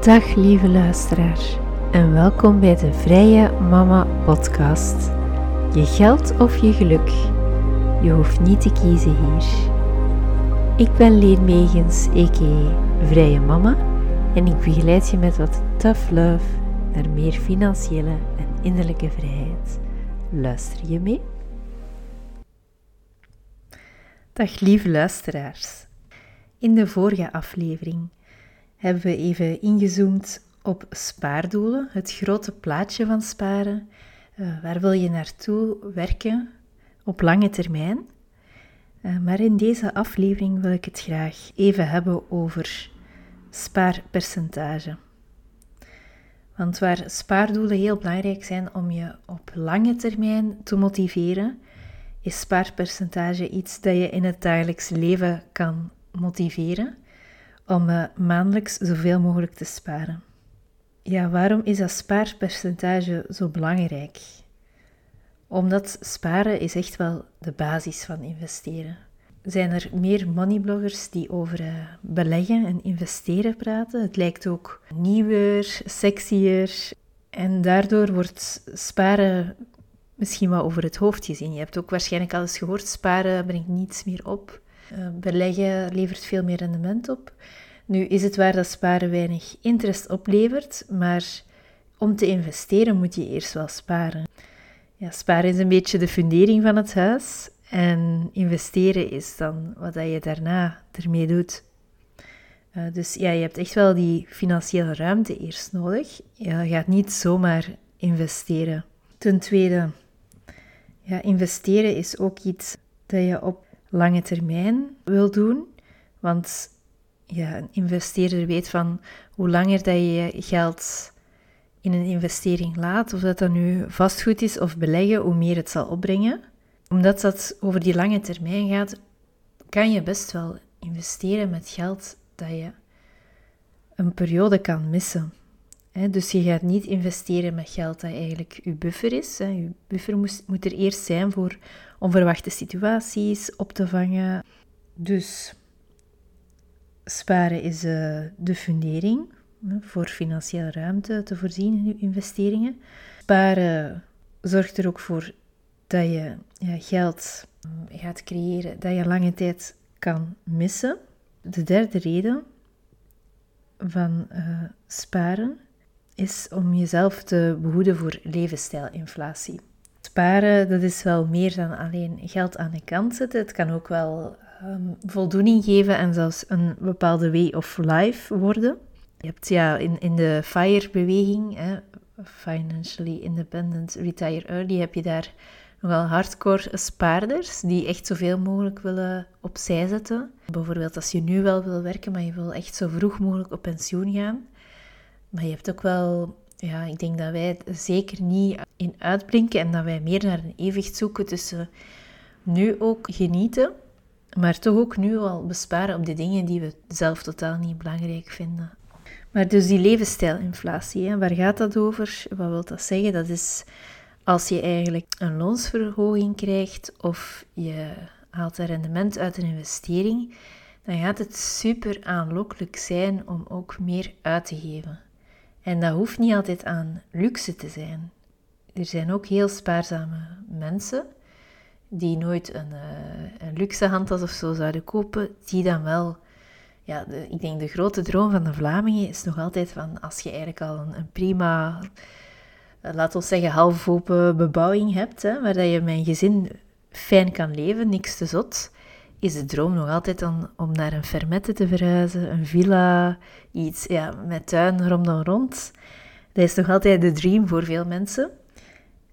Dag lieve luisteraar en welkom bij de Vrije Mama Podcast. Je geld of je geluk, je hoeft niet te kiezen hier. Ik ben Leen Megens. Vrije Mama en ik begeleid je met wat tough love naar meer financiële en innerlijke vrijheid. Luister je mee? Dag lieve luisteraars. In de vorige aflevering hebben we even ingezoomd op spaardoelen, het grote plaatje van sparen. Uh, waar wil je naartoe werken op lange termijn? Uh, maar in deze aflevering wil ik het graag even hebben over spaarpercentage. Want waar spaardoelen heel belangrijk zijn om je op lange termijn te motiveren, is spaarpercentage iets dat je in het dagelijks leven kan motiveren om uh, maandelijks zoveel mogelijk te sparen. Ja, waarom is dat spaarpercentage zo belangrijk? Omdat sparen is echt wel de basis van investeren. Zijn er meer moneybloggers die over uh, beleggen en investeren praten? Het lijkt ook nieuwer, sexier en daardoor wordt sparen misschien wel over het hoofd gezien. Je hebt ook waarschijnlijk al eens gehoord, sparen brengt niets meer op. Uh, beleggen levert veel meer rendement op. Nu is het waar dat sparen weinig interest oplevert, maar om te investeren moet je eerst wel sparen. Ja, sparen is een beetje de fundering van het huis en investeren is dan wat je daarna ermee doet. Uh, dus ja, je hebt echt wel die financiële ruimte eerst nodig. Je gaat niet zomaar investeren. Ten tweede, ja, investeren is ook iets dat je op lange termijn wil doen. Want ja, een investeerder weet van hoe langer dat je geld in een investering laat, of dat dat nu vastgoed is of beleggen, hoe meer het zal opbrengen. Omdat dat over die lange termijn gaat, kan je best wel investeren met geld dat je een periode kan missen. dus je gaat niet investeren met geld dat eigenlijk je buffer is. Je buffer moet er eerst zijn voor onverwachte situaties op te vangen. Dus Sparen is uh, de fundering voor financiële ruimte te voorzien in je investeringen. Sparen zorgt er ook voor dat je geld mm, gaat creëren dat je lange tijd kan missen. De derde reden van uh, sparen is om jezelf te behoeden voor levensstijlinflatie. Sparen, dat is wel meer dan alleen geld aan de kant zetten. Het kan ook wel um, voldoening geven en zelfs een bepaalde way of life worden. Je hebt ja, in, in de FIRE-beweging, Financially Independent Retire Early, heb je daar nogal hardcore spaarders die echt zoveel mogelijk willen opzij zetten. Bijvoorbeeld als je nu wel wil werken, maar je wil echt zo vroeg mogelijk op pensioen gaan. Maar je hebt ook wel, ja, ik denk dat wij zeker niet in uitblinken en dat wij meer naar een evenwicht zoeken tussen nu ook genieten maar toch ook nu al besparen op de dingen die we zelf totaal niet belangrijk vinden. Maar dus die levensstijlinflatie, waar gaat dat over? Wat wil dat zeggen? Dat is als je eigenlijk een loonsverhoging krijgt of je haalt een rendement uit een investering, dan gaat het super aanlokkelijk zijn om ook meer uit te geven. En dat hoeft niet altijd aan luxe te zijn. Er zijn ook heel spaarzame mensen die nooit een, uh, een luxe handtas of zo zouden kopen, die dan wel... Ja, ik denk de grote droom van de Vlamingen is nog altijd van als je eigenlijk al een, prima, uh, laat ons zeggen, half open bebouwing hebt, hè, waar dat je met een gezin fijn kan leven, niks te zot, is de droom nog altijd dan om naar een fermette te verhuizen, een villa, iets ja, met tuin rondom rond. Dat is nog altijd de dream voor veel mensen.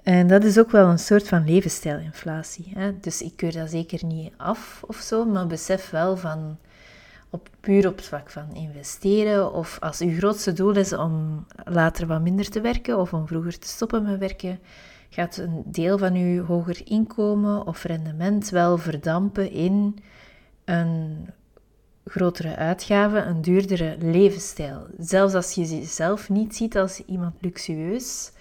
En dat is ook wel een soort van levensstijlinflatie. Hè? Dus ik keur dat zeker niet af of zo, maar besef wel van op, puur op het vlak van investeren. Of als uw grootste doel is om later wat minder te werken of om vroeger te stoppen met werken, gaat een deel van uw hoger inkomen of rendement wel verdampen in een grotere uitgave, een duurdere levensstijl. Zelfs als je jezelf niet ziet als iemand luxueus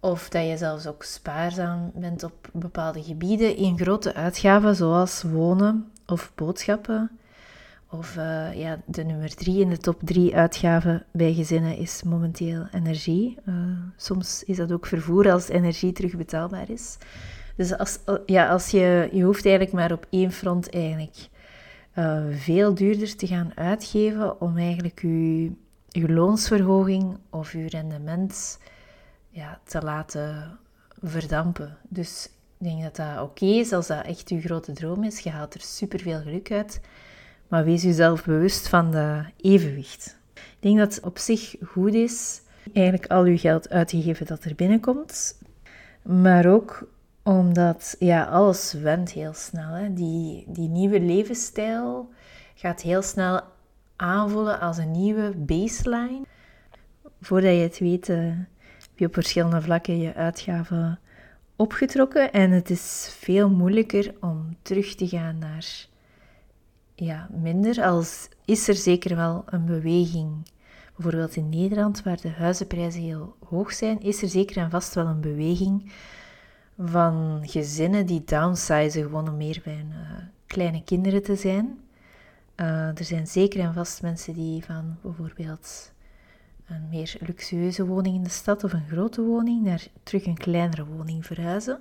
of dat je zelfs ook spaarzaam bent op bepaalde gebieden in grote uitgaven zoals wonen of boodschappen Of uh, ja, de nummer drie in de top drie uitgaven bij gezinnen is momenteel energie. Uh, soms is dat ook vervoer als energie terugbetaalbaar is. Dus als, ja, als je, je hoeft eigenlijk maar op één front eigenlijk veel duurder te gaan uitgeven om eigenlijk je, je loonsverhoging of je rendement ja, te laten verdampen. Dus ik denk dat dat oké is als dat echt je grote droom is. Je haalt er superveel geluk uit. Maar wees jezelf bewust van de evenwicht. Ik denk dat het op zich goed is eigenlijk al je geld uit te geven dat er binnenkomt. Maar ook omdat ja, alles went heel snel. Hè. Die, die nieuwe levensstijl gaat heel snel aanvoelen als een nieuwe baseline. Voordat je het weet, uh, heb je op verschillende vlakken je uitgaven opgetrokken. En het is veel moeilijker om terug te gaan naar ja, minder. Als is er zeker wel een beweging. Bijvoorbeeld in Nederland, waar de huizenprijzen heel hoog zijn, is er zeker en vast wel een beweging van gezinnen die downsizen gewoon om meer bij hun uh, kleine kinderen te zijn. Uh, er zijn zeker en vast mensen die van bijvoorbeeld een meer luxueuze woning in de stad of een grote woning naar terug een kleinere woning verhuizen.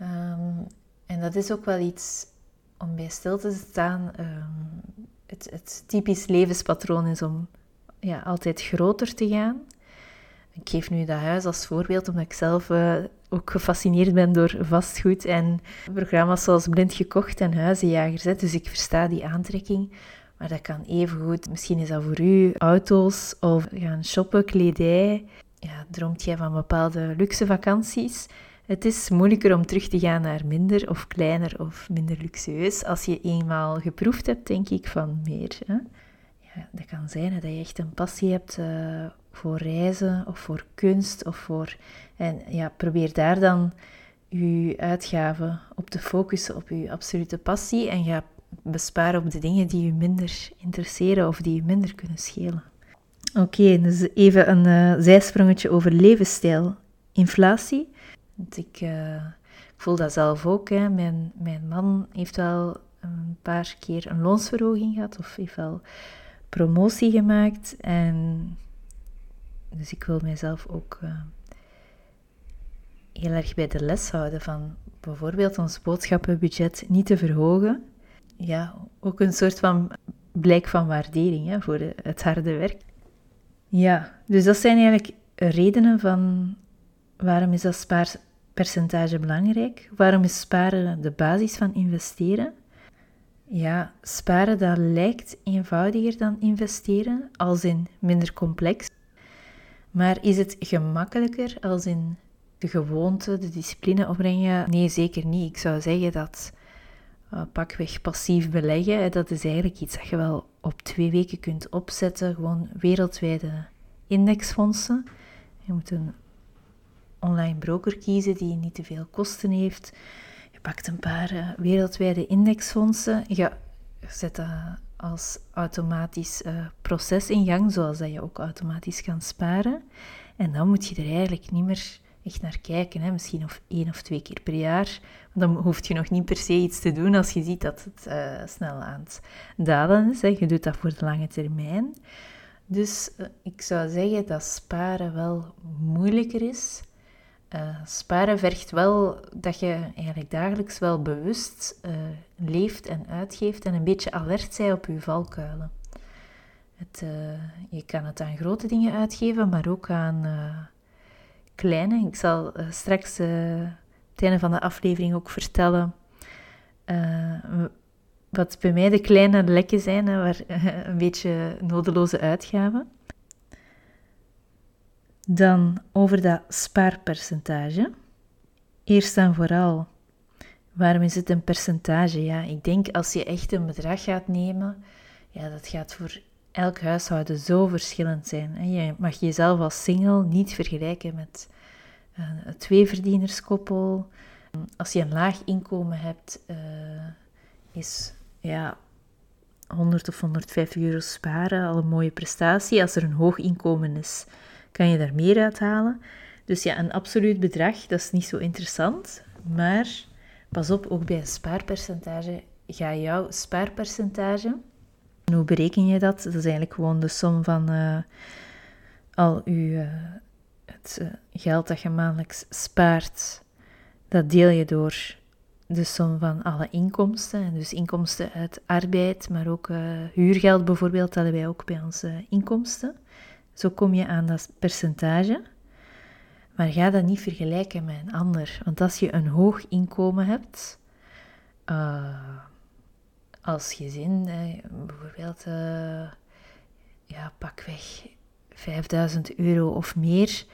Um, en dat is ook wel iets om bij stil te staan. Um, het, het typisch levenspatroon is om ja, altijd groter te gaan. Ik geef nu dat huis als voorbeeld, omdat ik zelf uh, ook gefascineerd ben door vastgoed en programma's zoals Blind Gekocht en Huizenjagers. Hè. Dus ik versta die aantrekking. Maar dat kan even goed. Misschien is dat voor u auto's of gaan shoppen, kledij. Ja, droomt jij van bepaalde luxe vakanties? Het is moeilijker om terug te gaan naar minder of kleiner of minder luxueus als je eenmaal geproefd hebt, denk ik, van meer. Hè? Ja, dat kan zijn dat je echt een passie hebt uh, voor reizen of voor kunst of voor... En ja, probeer daar dan je uitgaven op te focussen op je absolute passie en ga besparen op de dingen die je minder interesseren of die je minder kunnen schelen. Oké, dus even een uh, zijsprongetje over levensstijl. Inflatie. Ik, uh, ik, voel dat zelf ook. Hè. Mijn, mijn man heeft wel een paar keer een loonsverhoging gehad of heeft wel promotie gemaakt. En dus ik wil mijzelf ook uh, heel erg bij de les houden van bijvoorbeeld ons boodschappenbudget niet te verhogen. Ja, ook een soort van blijk van waardering hè, voor het harde werk. Ja, dus dat zijn eigenlijk redenen van waarom is dat spaarpercentage belangrijk? Waarom is sparen de basis van investeren? Ja, sparen dat lijkt eenvoudiger dan investeren, als in minder complex. Maar is het gemakkelijker als in de gewoonte, de discipline opbrengen? Nee, zeker niet. Ik zou zeggen dat uh, pakweg passief beleggen, dat is eigenlijk iets dat je wel op twee weken kunt opzetten. Gewoon wereldwijde indexfondsen. Je moet een online broker kiezen die niet te veel kosten heeft. Je pakt een paar uh, wereldwijde indexfondsen. Je zet dat als automatisch uh, proces in gang, zoals dat je ook automatisch kan sparen. En dan moet je er eigenlijk niet meer echt naar kijken. Hè? Misschien of één of twee keer per jaar. Dan hoef je nog niet per se iets te doen als je ziet dat het uh, snel aan het dalen is. Je doet dat voor de lange termijn. Dus ik zou zeggen dat sparen wel moeilijker is. Uh, sparen vergt wel dat je eigenlijk dagelijks wel bewust leeft en uitgeeft en een beetje alert zij op je valkuilen. Het, je kan het aan grote dingen uitgeven, maar ook aan kleine. Ik zal straks het einde van de aflevering ook vertellen wat bij mij de kleine lekken zijn, hè, waar een beetje nodeloze uitgaven. Dan over dat spaarpercentage. Eerst en vooral, waarom is het een percentage? Ja, ik denk als je echt een bedrag gaat nemen, ja, dat gaat voor elk huishouden zo verschillend zijn. Je mag jezelf als single niet vergelijken met een tweeverdienerskoppel. Als je een laag inkomen hebt, uh, is ja, 100 of 150 euro sparen al een mooie prestatie. Als er een hoog inkomen is, kan je daar meer uit halen. Dus ja, een absoluut bedrag, dat is niet zo interessant. Maar pas op, ook bij een spaarpercentage, ga jouw spaarpercentage En hoe bereken je dat? Dat is eigenlijk gewoon de som van uh, al uw, uh, het uh, geld dat je maandelijks spaart. Dat deel je door de som van alle inkomsten. En dus inkomsten uit arbeid, maar ook huurgeld bijvoorbeeld, tellen wij ook bij onze inkomsten. Zo kom je aan dat percentage. Maar ga dat niet vergelijken met een ander. Want als je een hoog inkomen hebt, uh, als gezin, bijvoorbeeld, uh, ja, pakweg 5000 euro of meer,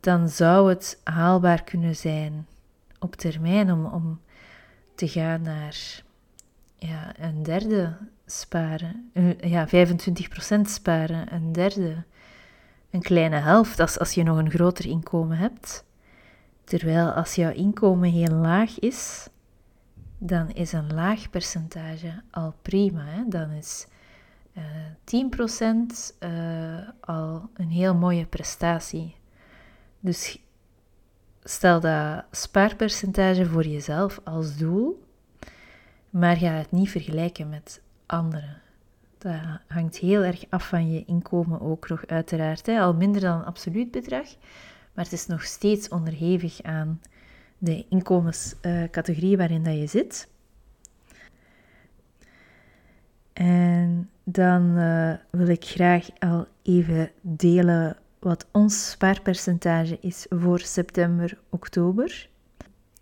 dan zou het haalbaar kunnen zijn op termijn om, om te gaan naar ja, een derde sparen. Ja, 25% sparen, een derde een kleine helft als, als je nog een groter inkomen hebt. Terwijl als jouw inkomen heel laag is, dan is een laag percentage al prima. Hè? Dan is uh, 10% uh, al een heel mooie prestatie. Dus stel dat spaarpercentage voor jezelf als doel, maar ga het niet vergelijken met anderen. Dat hangt heel erg af van je inkomen ook nog uiteraard. Hè. Al minder dan een absoluut bedrag, maar het is nog steeds onderhevig aan de inkomenscategorie waarin dat je zit. En dan uh, wil ik graag al even delen wat ons spaarpercentage is voor september, oktober.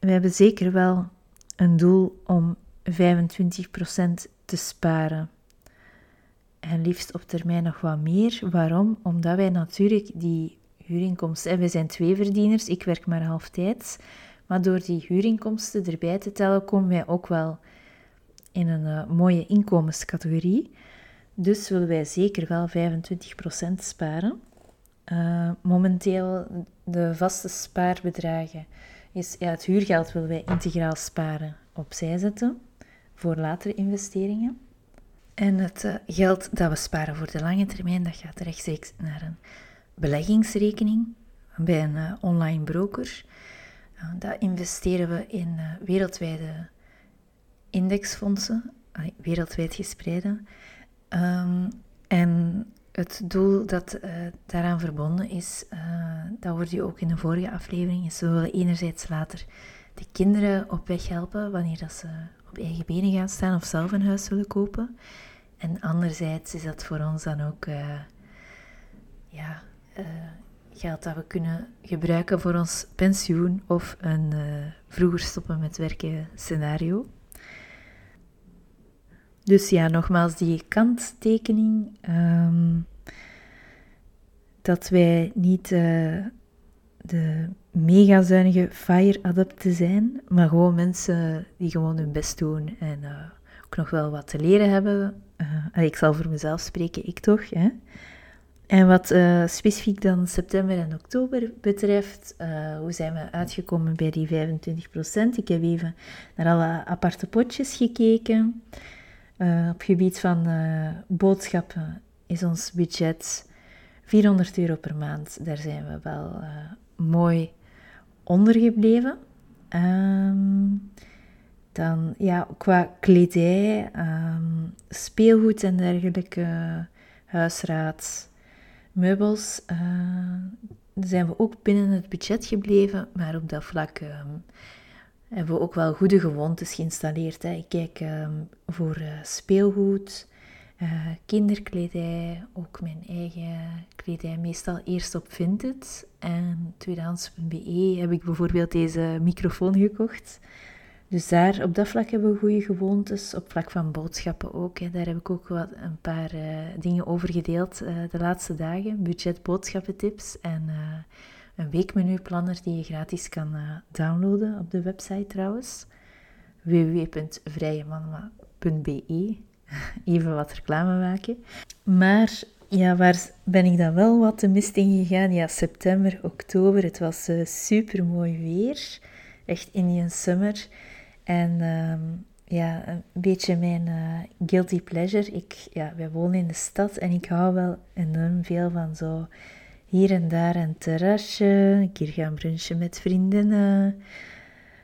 We hebben zeker wel een doel om 25% te sparen en liefst op termijn nog wat meer. Waarom? Omdat wij natuurlijk die huurinkomsten, we zijn twee verdieners, ik werk maar halftijds, maar door die huurinkomsten erbij te tellen, komen wij ook wel in een uh, mooie inkomenscategorie. Dus willen wij zeker wel 25% sparen. Uh, momenteel de vaste spaarbedragen is ja, het huurgeld willen wij integraal sparen opzij zetten voor latere investeringen. En het uh, geld dat we sparen voor de lange termijn, dat gaat rechtstreeks naar een beleggingsrekening bij een uh, online broker. Uh, dat investeren we in wereldwijde indexfondsen, wereldwijd gespreide. Um, en het doel dat daaraan verbonden is, dat hoorde je ook in de vorige aflevering, is we willen enerzijds later de kinderen op weg helpen wanneer dat ze op eigen benen gaan staan of zelf een huis willen kopen. En anderzijds is dat voor ons dan ook uh, ja, uh, geld dat we kunnen gebruiken voor ons pensioen of een uh, vroeger stoppen met werken scenario. Dus ja, nogmaals die kanttekening. Um, dat wij niet de mega zuinige fire-adapten zijn, maar gewoon mensen die gewoon hun best doen en ook nog wel wat te leren hebben uh, ik zal voor mezelf spreken, ik toch. Hè? En wat uh, specifiek dan september en oktober betreft, uh, hoe zijn we uitgekomen bij die 25%? Ik heb even naar alle aparte potjes gekeken. op gebied van boodschappen is ons budget 400 euro per maand. Daar zijn we wel mooi ondergebleven. Um, dan ja, qua kledij, um, speelgoed en dergelijke, huisraad, meubels, uh, zijn we ook binnen het budget gebleven. Maar op dat vlak um, hebben we ook wel goede gewoontes geïnstalleerd. Hè. Ik kijk um, voor uh, speelgoed, uh, kinderkledij, ook mijn eigen kledij, meestal eerst op Vinted. En tweedehands.be heb ik bijvoorbeeld deze microfoon gekocht. Dus daar, op dat vlak hebben we goede gewoontes. Op vlak van boodschappen ook. Hè. Daar heb ik ook wat een paar uh, dingen over gedeeld uh, de laatste dagen. Budget boodschappentips en uh, een weekmenuplanner die je gratis kan downloaden op de website trouwens. www.vrijemanma.be Even wat reclame maken. Maar ja, waar ben ik dan wel wat de mist in gegaan? Ja, september, oktober. Het was super mooi weer. Echt Indian summer. En ehm, ja, een beetje mijn uh, guilty pleasure. Ik, ja, wij wonen in de stad en ik hou wel enorm veel van zo hier en daar een terrasje, een keer gaan brunchen met vriendinnen.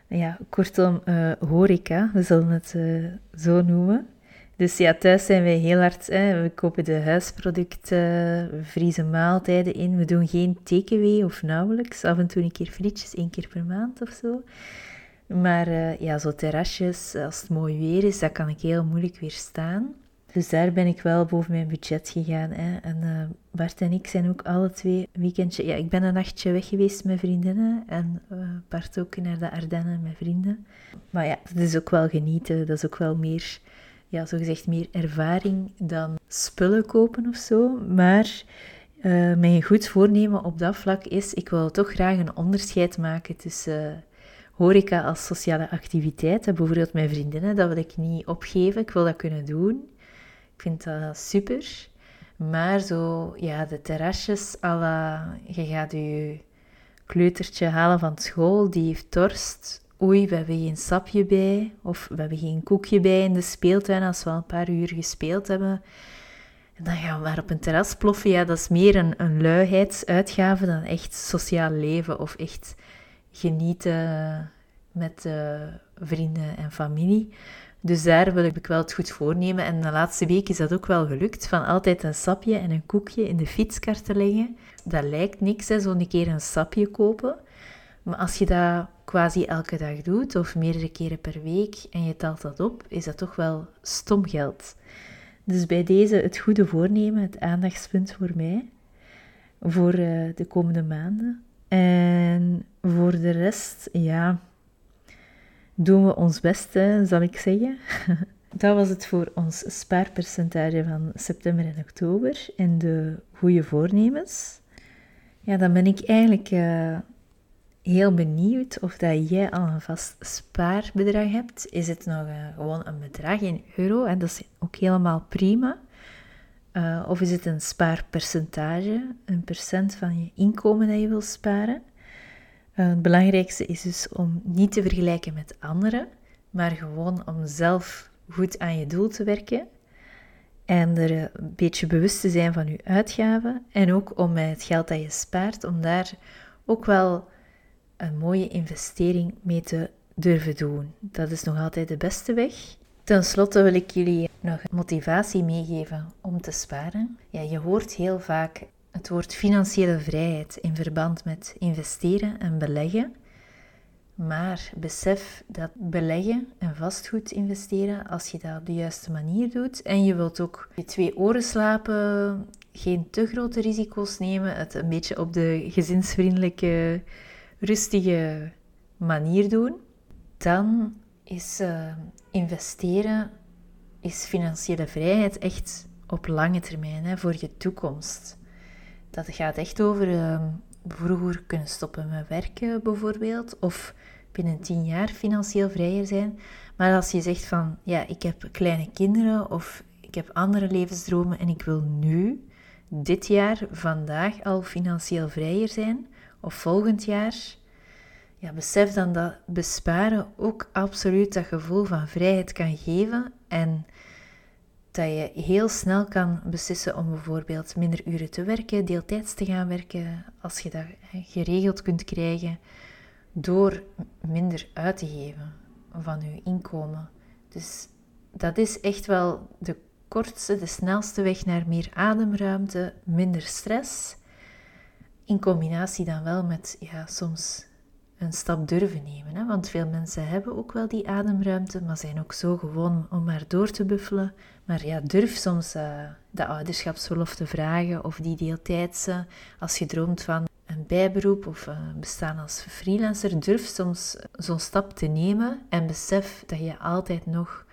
Ja, kortom, uh, horeca, we zullen het zo noemen. Dus ja, thuis zijn wij heel hard. Hè. We kopen de huisproducten, we vriezen maaltijden in. We doen geen takeaway of nauwelijks. Af en toe een keer frietjes, één keer per maand of zo. Maar uh, ja, zo terrasjes, als het mooi weer is, dat kan ik heel moeilijk weerstaan. Dus daar ben ik wel boven mijn budget gegaan. Hè. En uh, Bart en ik zijn ook alle twee weekendje... Ja, ik ben een nachtje weg geweest met vriendinnen. En uh, Bart ook naar de Ardennen met vrienden. Maar ja, dat is ook wel genieten. Dat is ook wel meer, ja, zogezegd meer ervaring dan spullen kopen of zo. Maar mijn goed voornemen op dat vlak is... Ik wil toch graag een onderscheid maken tussen horeca als sociale activiteit. Bijvoorbeeld mijn vriendinnen, dat wil ik niet opgeven. Ik wil dat kunnen doen. Ik vind dat super. Maar zo, ja, de terrasjes, alla, je gaat je kleutertje halen van school, die heeft dorst. Oei, we hebben geen sapje bij, of we hebben geen koekje bij in de speeltuin als we al een paar uur gespeeld hebben. En dan gaan we maar op een terras ploffen. Ja, dat is meer een, een luiheidsuitgave dan echt sociaal leven of echt genieten met uh, vrienden en familie. Dus daar wil ik wel het goed voornemen. En de laatste week is dat ook wel gelukt. Van altijd een sapje en een koekje in de fietskar te leggen. Dat lijkt niks, zo'n keer een sapje kopen. Maar als je dat quasi elke dag doet, of meerdere keren per week, en je telt dat op, is dat toch wel stom geld. Dus bij deze het goede voornemen, het aandachtspunt voor mij, voor uh, de komende maanden. En voor de rest, ja, doen we ons best, zal ik zeggen. Dat was het voor ons spaarpercentage van september en oktober en de goede voornemens. Ja, dan ben ik eigenlijk uh, heel benieuwd of dat jij al een vast spaarbedrag hebt. Is het nog uh, gewoon een bedrag in euro en dat is ook helemaal prima. Uh, of is het een spaarpercentage, een percent van je inkomen dat je wil sparen? Uh, het belangrijkste is dus om niet te vergelijken met anderen, maar gewoon om zelf goed aan je doel te werken en er een beetje bewust te zijn van je uitgaven en ook om met het geld dat je spaart, om daar ook wel een mooie investering mee te durven doen. Dat is nog altijd de beste weg. Ten slotte wil ik jullie nog motivatie meegeven om te sparen. Ja, je hoort heel vaak het woord financiële vrijheid in verband met investeren en beleggen. Maar besef dat beleggen en vastgoed investeren, als je dat op de juiste manier doet en je wilt ook je twee oren slapen, geen te grote risico's nemen, het een beetje op de gezinsvriendelijke, rustige manier doen, dan is uh, investeren, is financiële vrijheid echt op lange termijn hè, voor je toekomst. Dat gaat echt over uh, vroeger kunnen stoppen met werken bijvoorbeeld, of binnen tien jaar financieel vrijer zijn. Maar als je zegt van, ja, ik heb kleine kinderen of ik heb andere levensdromen en ik wil nu, dit jaar, vandaag al financieel vrijer zijn, of volgend jaar, ja, besef dan dat besparen ook absoluut dat gevoel van vrijheid kan geven en dat je heel snel kan beslissen om bijvoorbeeld minder uren te werken, deeltijds te gaan werken, als je dat geregeld kunt krijgen door minder uit te geven van je inkomen. Dus dat is echt wel de kortste, de snelste weg naar meer ademruimte, minder stress. In combinatie dan wel met ja, soms een stap durven nemen. Hè? Want veel mensen hebben ook wel die ademruimte, maar zijn ook zo gewoon om maar door te buffelen. Maar ja, durf soms uh, de ouderschapsverlof te vragen of die deeltijdse. Als je droomt van een bijberoep of uh, bestaan als freelancer, durf soms zo'n stap te nemen en besef dat je altijd nog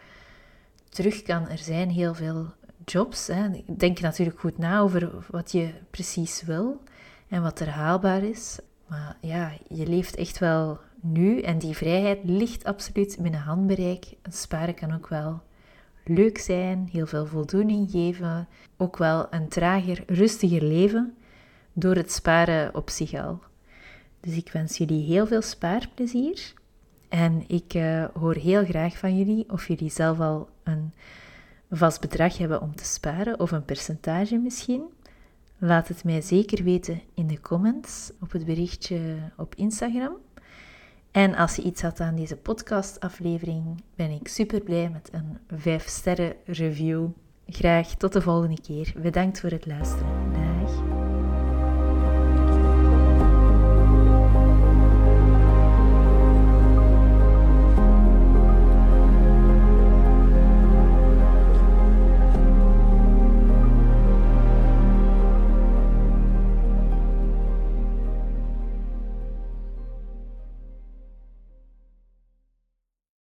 terug kan. Er zijn heel veel jobs. Hè. Denk natuurlijk goed na over wat je precies wil en wat er haalbaar is. Maar ja, je leeft echt wel nu en die vrijheid ligt absoluut binnen handbereik. sparen kan ook wel leuk zijn, heel veel voldoening geven, ook wel een trager, rustiger leven door het sparen op zich al. Dus ik wens jullie heel veel spaarplezier en ik uh, hoor heel graag van jullie of jullie zelf al een vast bedrag hebben om te sparen of een percentage misschien. Laat het mij zeker weten in de comments op het berichtje op Instagram. En als je iets had aan deze podcastaflevering, ben ik super blij met een 5 sterren review. Graag tot de volgende keer. Bedankt voor het luisteren.